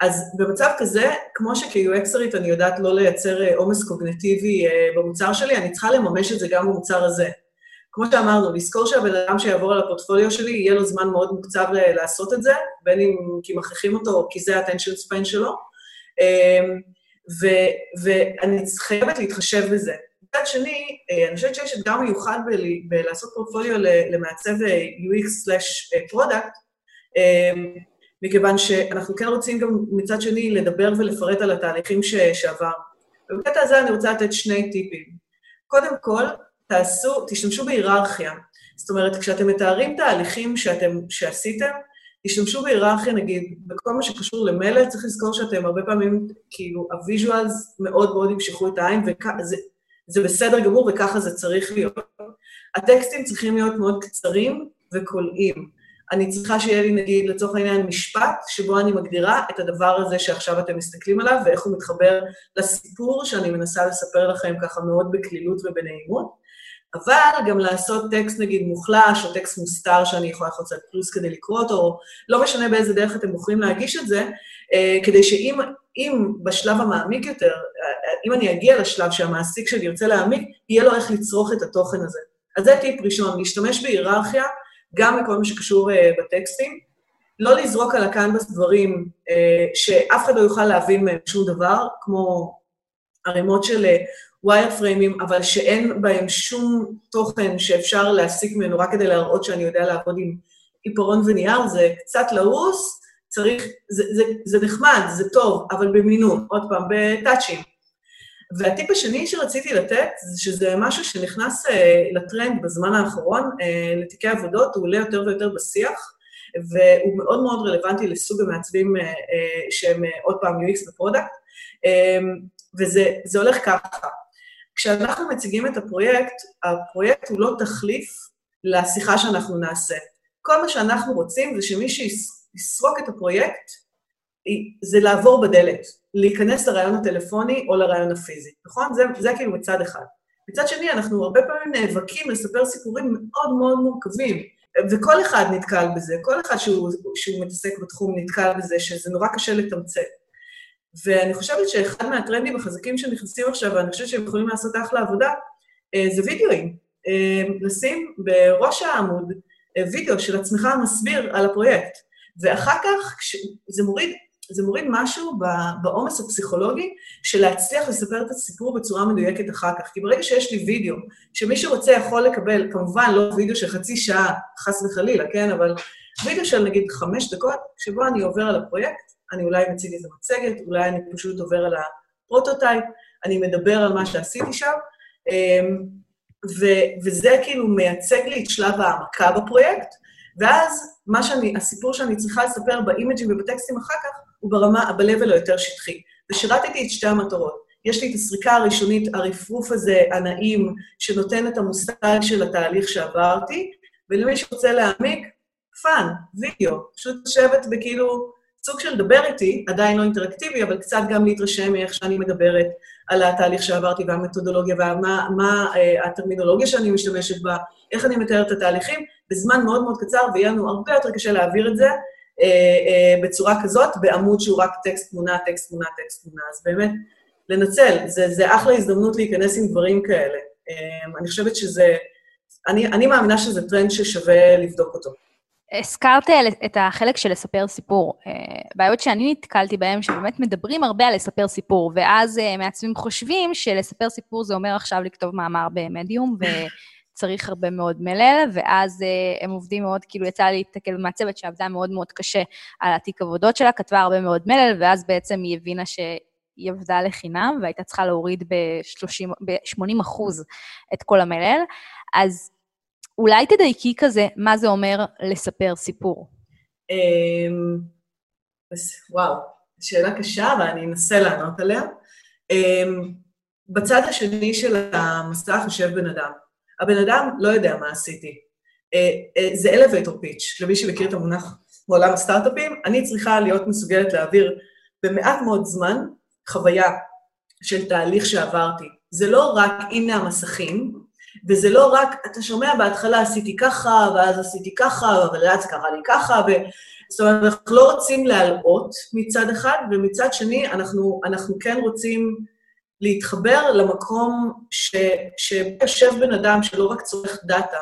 S1: אז במצב כזה, כמו שכ-UXרית אני יודעת לא לייצר עומס קוגנטיבי במוצר שלי, אני צריכה לממש את זה גם במוצר הזה. כמו שאמרנו, לזכור שהבן אדם שיעבור על הפורטפוליו שלי, יהיה לו זמן מאוד מוקצב לעשות את זה, בין אם כי מכריחים אותו או כי זה ה-attention span שלו, אמ, ו- ואני חייבת להתחשב בזה. מצד שני, אה, אני חושבת שיש אתגר מיוחד ב- בלעשות פורטפוליו למעצב אה, UX/product, אה, אמ, מכיוון שאנחנו כן רוצים גם מצד שני לדבר ולפרט על התהליכים שעבר. ובקטע הזה אני רוצה לתת שני טיפים. קודם כל, תעשו, תשתמשו בהיררכיה. זאת אומרת, כשאתם מתארים תהליכים שאתם, שעשיתם, תשתמשו בהיררכיה, נגיד, בכל מה שקשור למלל, צריך לזכור שאתם הרבה פעמים, כאילו, ה-visuals מאוד מאוד ימשכו את העין, וזה זה בסדר גמור, וככה זה צריך להיות. הטקסטים צריכים להיות מאוד קצרים וקולעים. אני צריכה שיהיה לי, נגיד, לצורך העניין, משפט שבו אני מגדירה את הדבר הזה שעכשיו אתם מסתכלים עליו, ואיך הוא מתחבר לסיפור שאני מנסה לספר לכם ככה מאוד בקלילות ובנעימות. אבל גם לעשות טקסט נגיד מוחלש, או טקסט מוסתר שאני יכולה ללחוץ על פלוס כדי לקרוא אותו, או לא משנה באיזה דרך אתם בוחרים להגיש את זה, אה, כדי שאם אם בשלב המעמיק יותר, אם אני אגיע לשלב שהמעסיק שלי ירצה להעמיק, יהיה לו איך לצרוך את התוכן הזה. אז זה טיפ ראשון, להשתמש בהיררכיה, גם בכל מה שקשור בטקסטים, לא לזרוק על הקנבס דברים uh, שאף אחד לא יוכל להבין מהם שום דבר, כמו ערימות של wireframe־ים, אבל שאין בהם שום תוכן שאפשר להסיק ממנו רק כדי להראות שאני יודע לעבוד עם עיפרון ונייר, זה קצת לעוס, צריך, זה, זה, זה נחמד, זה טוב, אבל במינון, עוד פעם, ב-touch־ים. והטיפ השני שרציתי לתת, זה שזה משהו שנכנס uh, לטרנד בזמן האחרון, uh, לתיקי עבודות, הוא עולה יותר ויותר בשיח, והוא מאוד מאוד רלוונטי לסוג המעצבים uh, uh, שהם uh, עוד פעם UX ו-product, um, וזה הולך ככה. כשאנחנו מציגים את הפרויקט, הפרויקט הוא לא תחליף לשיחה שאנחנו נעשה. כל מה שאנחנו רוצים זה שמי שיסרוק את הפרויקט, זה לעבור בדלת, להיכנס לריאיון הטלפוני או לריאיון הפיזי, נכון? זה, זה כאילו מצד אחד. מצד שני, אנחנו הרבה פעמים נאבקים לספר סיפורים מאוד מאוד מורכבים, וכל אחד נתקל בזה, כל אחד שהוא, שהוא מתעסק בתחום נתקל בזה, שזה נורא קשה לתמצת. ואני חושבת שאחד מהטרנדים החזקים שנכנסים עכשיו, ואני חושבת שהם יכולים לעשות אחלה עבודה, אה, זה וידאוים. אה, לשים בראש העמוד אה, וידאו של עצמך מסביר על הפרויקט. ואחר כך, זה מוריד, זה מוריד משהו בעומס הפסיכולוגי של להצליח לספר את הסיפור בצורה מדויקת אחר כך. כי ברגע שיש לי וידאו, שמי שרוצה יכול לקבל, כמובן לא וידאו של חצי שעה, חס וחלילה, כן? אבל וידאו של נגיד חמש דקות, שבו אני עובר על הפרויקט, אני אולי מציג איזה מצגת, אולי אני פשוט עובר על הפרוטוטייפ, אני מדבר על מה שעשיתי שם, אמ, ו- וזה כאילו מייצג לי את שלב העמקה בפרויקט, ואז מה שאני, הסיפור שאני צריכה לספר ב-image־ים ובטקסטים אחר כך, הוא ברמה, ב-level היותר שטחי. ושירתתי את שתי המטרות. יש לי את הסריקה הראשונית, הרפרוף הזה, הנעים, שנותן את המושג של התהליך שעברתי, ולמי שרוצה להעמיק, fun, וידאו, פשוט לשבת בכאילו סוג של לדבר איתי, עדיין לא אינטראקטיבי, אבל קצת גם להתרשם מאיך שאני מדברת על התהליך שעברתי והמתודולוגיה ומה מה, uh, הטרמינולוגיה שאני משתמשת בה, איך אני מתארת את התהליכים, בזמן מאוד מאוד קצר, ויהיה לנו הרבה יותר קשה להעביר את זה uh, uh, בצורה כזאת, בעמוד שהוא רק טקסט תמונה, טקסט תמונה, טקסט תמונה. אז באמת, לנצל, זה, זה אחלה הזדמנות להיכנס עם דברים כאלה. Uh, אני חושבת שזה, אני, אני מאמינה שזה טרנד ששווה לבדוק אותו.
S2: הזכרת את החלק של לספר סיפור. אה, בעיות שאני נתקלתי בהן, שבאמת מדברים הרבה על לספר סיפור, ואז אה, מעצבים חושבים שלספר סיפור זה אומר עכשיו לכתוב מאמר במדיום, וצריך הרבה מאוד מלל, ואז אה, הם עובדים מאוד, כאילו יצא לי להתקל במעצבת שעבדה מאוד מאוד קשה על התיק עבודות שלה, כתבה הרבה מאוד מלל, ואז בעצם היא הבינה ש... היא עבדה לחינם והייתה צריכה להוריד ב-80 אחוז את כל המלל. אז אולי תדייקי כזה, מה זה אומר לספר סיפור.
S1: אמ, וואו, שאלה קשה, אבל אני אנסה לענות עליה. אמ, בצד השני של המסך יושב בן אדם. הבן אדם לא יודע מה עשיתי. אה, אה, זה elevator pitch, למי שמכיר את המונח בעולם הסטארט-אפים, אני צריכה להיות מסוגלת להעביר במעט מאוד זמן חוויה של תהליך שעברתי. זה לא רק, הנה המסכים, וזה לא רק, אתה שומע בהתחלה עשיתי ככה, ואז עשיתי ככה, אבל אז קרה לי ככה, ו... זאת אומרת, אנחנו לא רוצים להלאות מצד אחד, ומצד שני, אנחנו, אנחנו כן רוצים להתחבר למקום ש, שיושב בן אדם שלא רק צורך דאטה.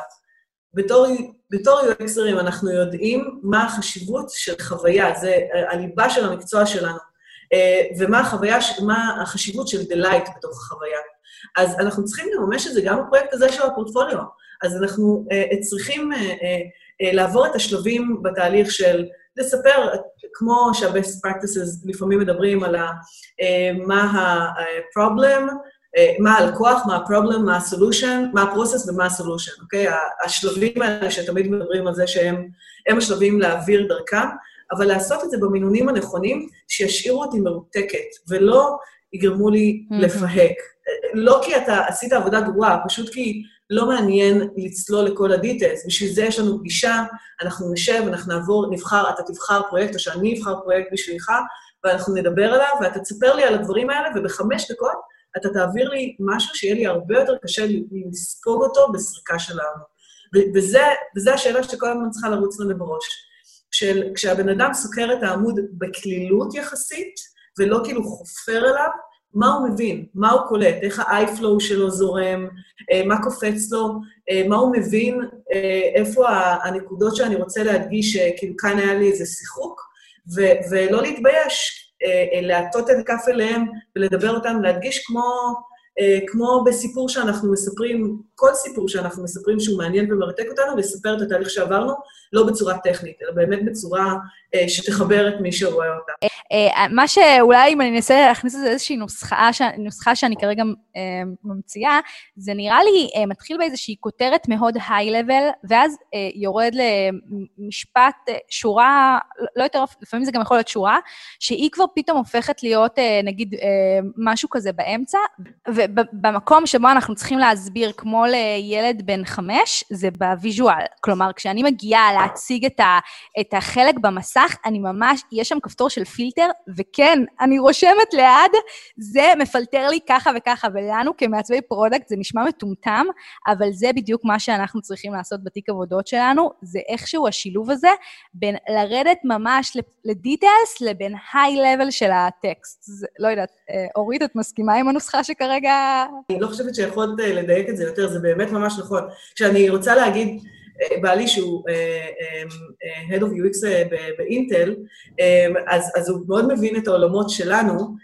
S1: בתור, בתור UX־רים אנחנו יודעים מה החשיבות של חוויה, זה הליבה של המקצוע שלנו, אה, ומה החוויה, מה החשיבות של delight בתוך החוויה. אז אנחנו צריכים לממש את זה גם בפרויקט הזה של הפורטפוליו. אז אנחנו uh, צריכים uh, uh, לעבור את השלבים בתהליך של לספר, כמו שה-best practices לפעמים מדברים על ה, uh, מה ה-problem, uh, מה הלקוח, מה ה-problem, מה ה-solution, מה ה-process ומה ה-solution, אוקיי? השלבים האלה שתמיד מדברים על זה שהם השלבים להעביר דרכם, אבל לעשות את זה במינונים הנכונים, שישאירו אותי מרותקת, ולא יגרמו לי mm-hmm. לפהק. לא כי אתה עשית עבודה גרועה, פשוט כי לא מעניין לצלול לכל הדיטלס. בשביל זה יש לנו פגישה, אנחנו נשב, אנחנו נעבור, נבחר, אתה תבחר פרויקט, או שאני אבחר פרויקט בשבילך, ואנחנו נדבר עליו, ואתה תספר לי על הדברים האלה, ובחמש דקות אתה תעביר לי משהו שיהיה לי הרבה יותר קשה לספוג אותו בסריקה שלנו. וזה, וזה השאלה שכל הזמן צריכה לרוץ לנו בראש. של כשהבן אדם סוקר את העמוד בקלילות יחסית, ולא כאילו חופר אליו, מה הוא מבין, מה הוא קולט, איך ה-i-flow שלו זורם, אה, מה קופץ לו, אה, מה הוא מבין, אה, איפה הנקודות שאני רוצה להדגיש, כאילו כאן היה לי איזה שיחוק, ולא להתבייש, להטות את הכף אליהם ולדבר אותם, להדגיש כמו, כמו בסיפור שאנחנו מספרים, כל סיפור שאנחנו מספרים שהוא מעניין ומרתק אותנו, לספר את התהליך שעברנו, לא בצורה טכנית, אלא באמת בצורה שתחבר את מי שרואה אותה.
S2: אה, מה שאולי אם אני אנסה להכניס לזה איזושהי נוסחה, נוסחה שאני כרגע אה, ממציאה, זה נראה לי אה, מתחיל באיזושהי כותרת מאוד היי-לבל, ואז יורד למשפט, שורה, לא יותר, לפעמים זה גם יכול להיות שורה, שהיא כבר פתאום הופכת להיות נגיד משהו כזה באמצע, ו- ובמקום שבו אנחנו צריכים להסביר, כמו לילד בן חמש, זה ב-visual. כלומר, כשאני מגיעה להציג את, ה, את החלק במסך, אני ממש, יש שם כפתור של פילטר, וכן, אני רושמת ליד, זה מפלטר לי ככה וככה, ולנו כמעצבי product זה נשמע מטומטם, אבל זה בדיוק מה שאנחנו צריכים לעשות בתיק עבודות שלנו, זה איכשהו השילוב הזה בין לרדת ממש לדיטיילס לבין היי-לבל של הטקסט. זה, לא יודעת, אה, אורית, את מסכימה עם הנוסחה שכרגע...
S1: אני לא חושבת שיכולת אה, לדייק את זה יותר, זה באמת ממש נכון. כשאני רוצה להגיד, אה, בעלי שהוא Head of UX באינטל, אז, אז הוא מאוד מבין את העולמות שלנו,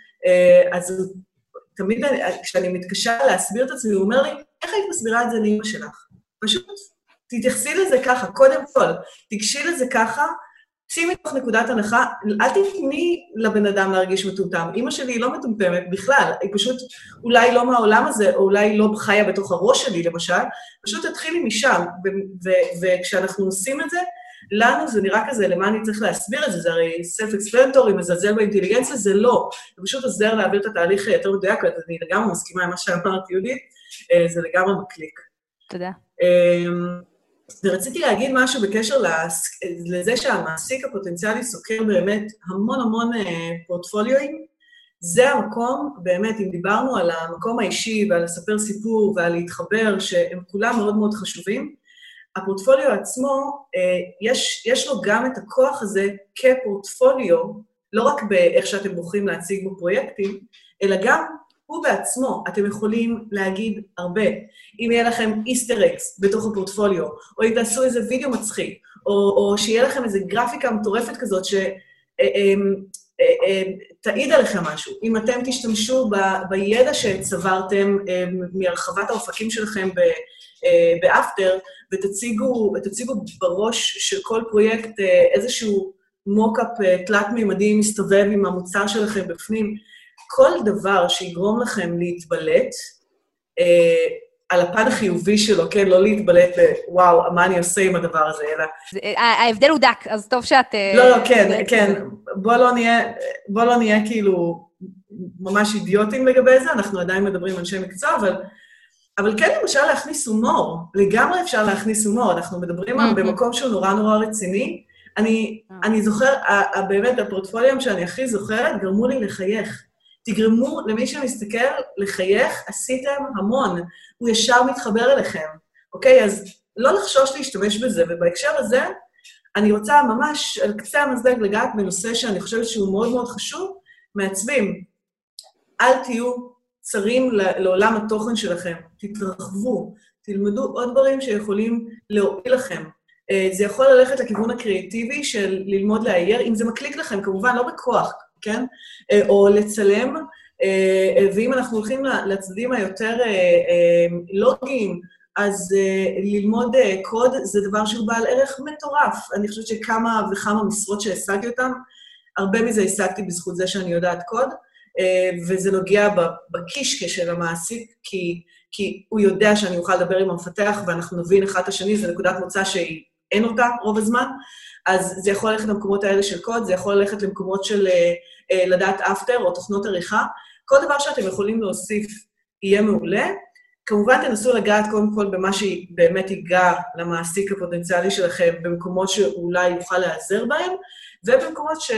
S1: אז תמיד, כשאני מתקשה להסביר את עצמי, הוא אומר לי, איך היית מסבירה את זה לאמא שלך? פשוט תתייחסי לזה ככה, קודם כל, תיגשי לזה ככה, צאי מתוך נקודת הנחה, אל תתני לבן אדם להרגיש מטומטם. אימא שלי היא לא מטומטמת בכלל, היא פשוט אולי לא מהעולם הזה, או אולי לא חיה בתוך הראש שלי, למשל, פשוט תתחילי משם, וכשאנחנו עושים את זה, לנו זה נראה כזה, למה אני צריך להסביר את זה? זה הרי סלף-אקספלנטורי, מזלזל באינטליגנציה, זה לא. זה פשוט עוזר להעביר את התהליך יותר מדויק, ואני לגמרי מסכימה עם מה שאמרת, יהודית, אה, זה לגמרי מקליק.
S2: תודה.
S1: ורציתי להגיד משהו בקשר לזה שהמעסיק הפוטנציאלי סוקר באמת המון המון אה, פורטפוליואים. זה המקום, באמת, אם דיברנו על המקום האישי ועל לספר סיפור ועל להתחבר, שהם כולם מאוד מאוד חשובים, הפורטפוליו עצמו, אה, יש, יש לו גם את הכוח הזה כפורטפוליו, לא רק באיך שאתם בוחרים להציג בו פרויקטים, אלא גם הוא בעצמו, אתם יכולים להגיד הרבה. אם יהיה לכם איסטר אקס בתוך הפורטפוליו, או אם תעשו איזה וידאו מצחיק, או, או שיהיה לכם איזה גרפיקה מטורפת כזאת שתעיד אה, אה, עליכם משהו. אם אתם תשתמשו ב, בידע שצברתם מהרחבת האופקים שלכם באפטר, ותציגו, בראש של כל פרויקט אה, איזשהו מוקאפ אה, תלת-מימדי מסתובב עם המוצר שלכם בפנים, כל דבר שיגרום לכם להתבלט, אה, על הפן החיובי שלו, כן? לא להתבלט בוואו, מה אני עושה עם הדבר הזה, אלא...
S2: ההבדל הוא דק, אז טוב שאת...
S1: לא, לא, כן, כן. בוא לא נהיה, בוא לא נהיה כאילו ממש אידיוטים לגבי זה, אנחנו עדיין מדברים אנשי מקצוע, אבל אבל כן למשל להכניס הומור, לגמרי אפשר להכניס הומור, אנחנו מדברים על במקום שהוא נורא נורא רציני. אני, אה. אני זוכר, באמת, הפורטפוליום שאני הכי זוכרת, גרמו לי לחייך. תגרמו למי שמסתכל לחייך, עשיתם המון. הוא ישר מתחבר אליכם, אוקיי? אז לא לחשוש להשתמש בזה, ובהקשר הזה, אני רוצה ממש על קצה המזלג לגעת בנושא שאני חושבת שהוא מאוד מאוד חשוב, מעצבים. אל תהיו צרים לעולם התוכן שלכם, תתרחבו, תלמדו עוד דברים שיכולים להועיל לכם. אה, זה יכול ללכת לכיוון הקריאטיבי של ללמוד לאייר, אם זה מקליק לכם, כמובן, לא בכוח, כן? אה, או לצלם, אה, ואם אנחנו הולכים לצדדים היותר לוגיים, אז ללמוד קוד זה דבר שהוא בעל ערך מטורף. אני חושבת שכמה וכמה משרות שהשגתי אותן, הרבה מזה השגתי בזכות זה שאני יודעת קוד. אה, וזה נוגע בקישקע של המעסיק, כי, כי הוא יודע שאני אוכל לדבר עם המפתח ואנחנו נבין אחד את השני, זו נקודת מוצא שאין אותה רוב הזמן, אז זה יכול ללכת למקומות האלה של קוד, זה יכול ללכת למקומות של אה, אה, לדעת אפטר או תוכנות עריכה. כל דבר שאתם יכולים להוסיף יהיה מעולה. כמובן, תנסו לגעת קודם כל במה שבאמת ייגע למעסיק הפוטנציאלי שלכם, במקומות שאולי יוכל להיעזר בהם, ובמקומות ש...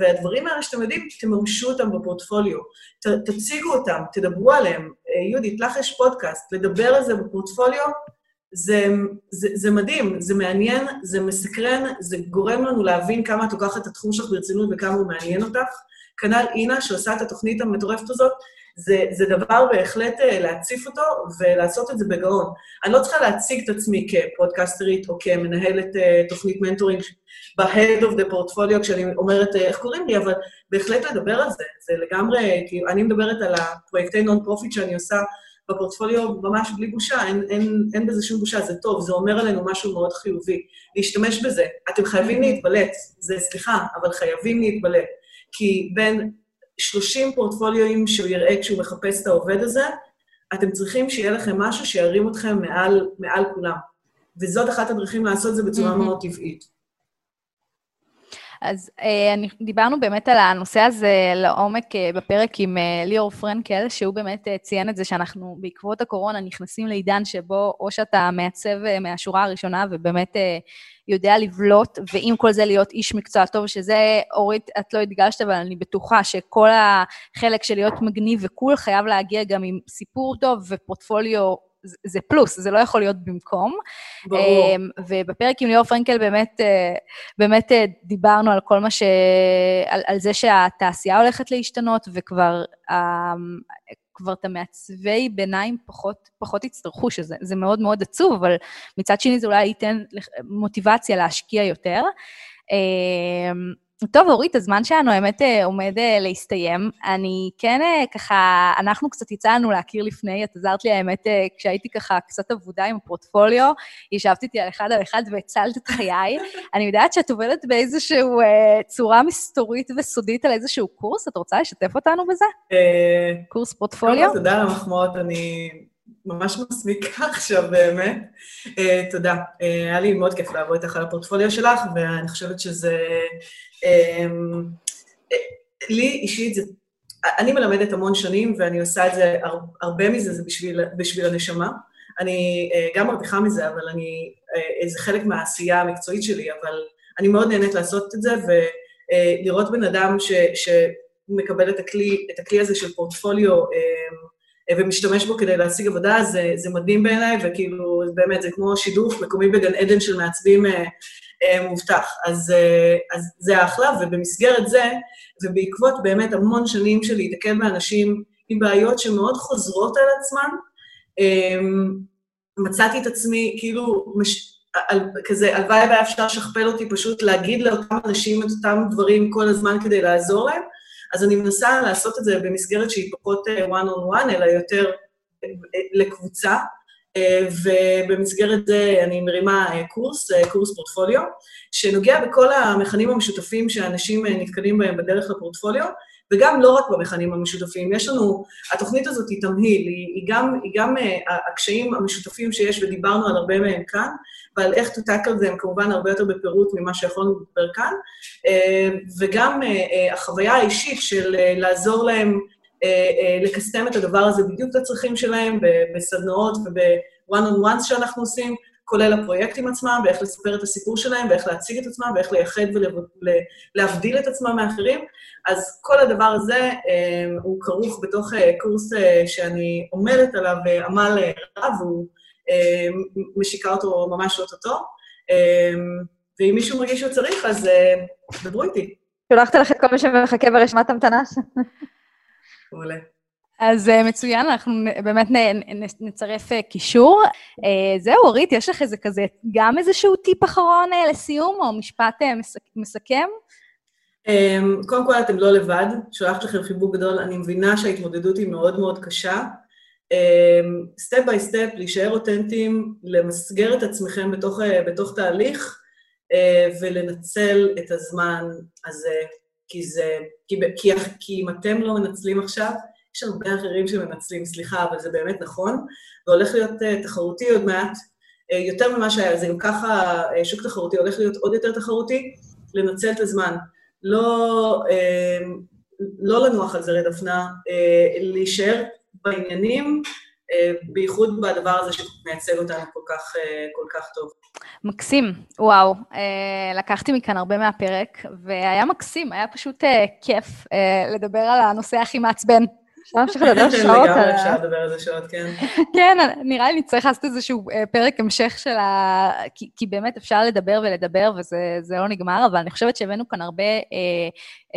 S1: והדברים האלה שאתם יודעים, תממשו אותם בפורטפוליו. ת, תציגו אותם, תדברו עליהם. אה, יהודית, לך יש פודקאסט, לדבר על זה בפורטפוליו, זה, זה, זה מדהים, זה מעניין, זה מסקרן, זה גורם לנו להבין כמה את לוקחת את התחום שלך ברצינות וכמה הוא מעניין אותך. כנ"ל אינה, שעושה את התוכנית המטורפת הזאת, זה, זה דבר בהחלט אה, להציף אותו ולעשות את זה בגאון. אני לא צריכה להציג את עצמי כפודקסטרית או כמנהלת אה, תוכנית mentoring ב-head of the portfolio, כשאני אומרת אה, איך קוראים לי, אבל בהחלט לדבר על זה. זה לגמרי, כי אני מדברת על הפרויקטי non-profit שאני עושה בפורטפוליו ממש בלי בושה, אין, אין, אין בזה שום בושה, זה טוב, זה אומר עלינו משהו מאוד חיובי. להשתמש בזה. אתם חייבים להתבלט, זה סליחה, אבל חייבים להתבלט. כי בין 30 פורטפוליואים שהוא יראה כשהוא מחפש את העובד הזה, אתם צריכים שיהיה לכם משהו שירים אתכם מעל, מעל כולם. וזאת אחת הדרכים לעשות את זה בצורה mm-hmm. מאוד טבעית.
S2: אז אה, דיברנו באמת על הנושא הזה לעומק אה, בפרק עם אה, ליאור פרנקל, שהוא באמת ציין את זה שאנחנו בעקבות הקורונה נכנסים לעידן שבו או שאתה מעצב מהשורה הראשונה ובאמת יודע לבלוט, ועם כל זה להיות איש מקצוע טוב, שזה, אורית, את לא הדגשת, אבל אני בטוחה שכל החלק של להיות מגניב וקול חייב להגיע גם עם סיפור טוב ופורטפוליו זה פלוס, זה לא יכול להיות במקום.
S1: ברור.
S2: אמ, ובפרק עם ליאור פרנקל באמת, אה, באמת אה, דיברנו על כל מה ש... על, על זה שהתעשייה הולכת להשתנות, וכבר אמ, כבר את המעצבי ביניים פחות, פחות יצטרכו, שזה זה מאוד מאוד עצוב, אבל מצד שני זה אולי ייתן מוטיבציה להשקיע יותר. אמ, טוב, אורית, הזמן שלנו האמת אה, עומד אה, להסתיים. אני כן אה, ככה, אנחנו קצת יצא לנו להכיר לפני, את עזרת לי האמת כשהייתי ככה קצת אבודה עם הפורטפוליו, ישבת איתי על אחד על אחד והצלת את חיי. אני יודעת שאת עובדת באיזושהי צורה מסתורית וסודית על איזשהו קורס, את רוצה לשתף אותנו בזה? קורס פורטפוליו?
S1: כל, תודה על המחמאות, אני ממש מסמיקה עכשיו באמת. Uh, תודה. Uh, היה לי מאוד כיף לעבוד איתך על הפורטפוליו שלך, ואני חושבת שזה... Um, לי אישית זה... אני מלמדת המון שנים, ואני עושה את זה, הר, הרבה מזה זה בשביל, בשביל הנשמה. אני uh, גם מרוויחה מזה, אבל אני... Uh, זה חלק מהעשייה המקצועית שלי, אבל אני מאוד נהנית לעשות את זה, ולראות uh, בן אדם ש... ש מקבל את הכלי, את הכלי הזה של פורטפוליו אה, ומשתמש בו כדי להשיג עבודה, זה, זה מדהים בעיניי, וכאילו, באמת, זה כמו שידוך מקומי בגן עדן של מעצבים אה, אה, מובטח. אז, אה, אז זה אחלה, ובמסגרת זה, ובעקבות באמת המון שנים של להיתקל באנשים עם בעיות שמאוד חוזרות על עצמן, אה, מצאתי את עצמי, כאילו, מש... על, כזה, הלוואי והיה אפשר לשכפל אותי פשוט להגיד לאותם אנשים את אותם דברים כל הזמן כדי לעזור להם, אז אני מנסה לעשות את זה במסגרת שהיא פחות אה, one on one, אלא יותר אה, לקבוצה, אה, ובמסגרת זה אני מרימה קורס, קורס פורטפוליו, שנוגע בכל המכנים המשותפים שאנשים נתקלים בהם בדרך לפורטפוליו, וגם לא רק במכנים המשותפים. יש לנו, התוכנית הזאת היא תמהיל, היא, היא גם, היא גם הקשיים המשותפים שיש, ודיברנו על הרבה מהם כאן, ועל איך to tackle them כמובן הרבה יותר בפירוט ממה שיכולנו לדבר כאן, וגם החוויה האישית של לעזור להם לקסטם את הדבר הזה בדיוק לצרכים שלהם, בסדנאות וב-one on ones שאנחנו עושים, כולל הפרויקטים עצמם, ואיך לספר את הסיפור שלהם, ואיך להציג את עצמם, ואיך לייחד ולהבדיל את עצמם מאחרים. אז כל הדבר הזה אה, הוא כרוך בתוך אה, קורס אה, שאני עומדת עליו עמל רב, והוא משיקה אותו ממש אוטוטו. ואם מישהו מרגיש שהוא צריך, אז דברו איתי.
S3: שולחת לך את כל מי שמחכה ברשימת המתנה.
S1: מעולה.
S2: אז מצוין, אנחנו באמת נ, נ, נצרף קישור. זהו, אורית, יש לך איזה כזה, גם איזשהו טיפ אחרון לסיום, או משפט מסכ, מסכם?
S1: Um, קודם כל, אתם לא לבד, שולחת לכם חיבוק גדול. אני מבינה שההתמודדות היא מאוד מאוד קשה. step by step, להישאר אותנטיים, למסגר את עצמכם בתוך, uh, בתוך תהליך, uh, ולנצל את הזמן הזה, כי זה, כי, כי, כי אם אתם לא מנצלים עכשיו, יש הרבה אחרים שמנצלים, סליחה, אבל זה באמת נכון, והולך להיות uh, תחרותי עוד מעט, uh, יותר ממה שהיה, זה גם ככה uh, שוק תחרותי, הולך להיות עוד יותר תחרותי, לנצל את הזמן. לא, uh, לא לנוח על זרי דפנה, uh, להישאר בעניינים, uh, בייחוד בדבר הזה שמייצג אותנו כל כך, uh, כל כך טוב.
S2: מקסים, וואו. לקחתי מכאן הרבה מהפרק, והיה מקסים, היה פשוט כיף לדבר על הנושא הכי מעצבן.
S3: אפשר להמשיך לדבר שעות.
S1: לגמרי אפשר לדבר על זה שעות, כן.
S2: כן, נראה לי נצטרך לעשות איזשהו פרק המשך של ה... כי, כי באמת אפשר לדבר ולדבר וזה לא נגמר, אבל אני חושבת שהבאנו כאן הרבה, אה,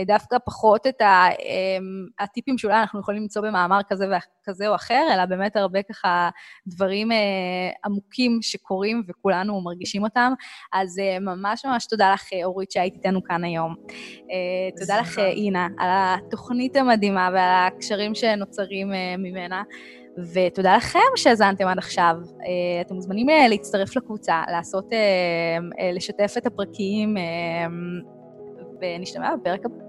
S2: דווקא פחות את אה, הטיפים שאולי אנחנו יכולים למצוא במאמר כזה, כזה או אחר, אלא באמת הרבה ככה דברים אה, עמוקים שקורים וכולנו מרגישים אותם. אז אה, ממש ממש תודה לך, אורית, שהיית איתנו כאן היום. אה, תודה לך, אינה, על התוכנית המדהימה ועל הקשרים שנוצרים ממנה, ותודה לכם שהאזנתם עד עכשיו. אתם מוזמנים להצטרף לקבוצה, לעשות, לשתף את הפרקים, ונשתמע בפרק הבא.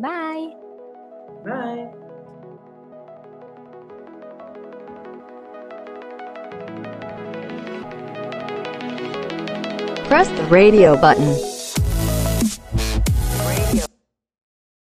S2: Bye.
S1: Bye.
S4: Press the radio button.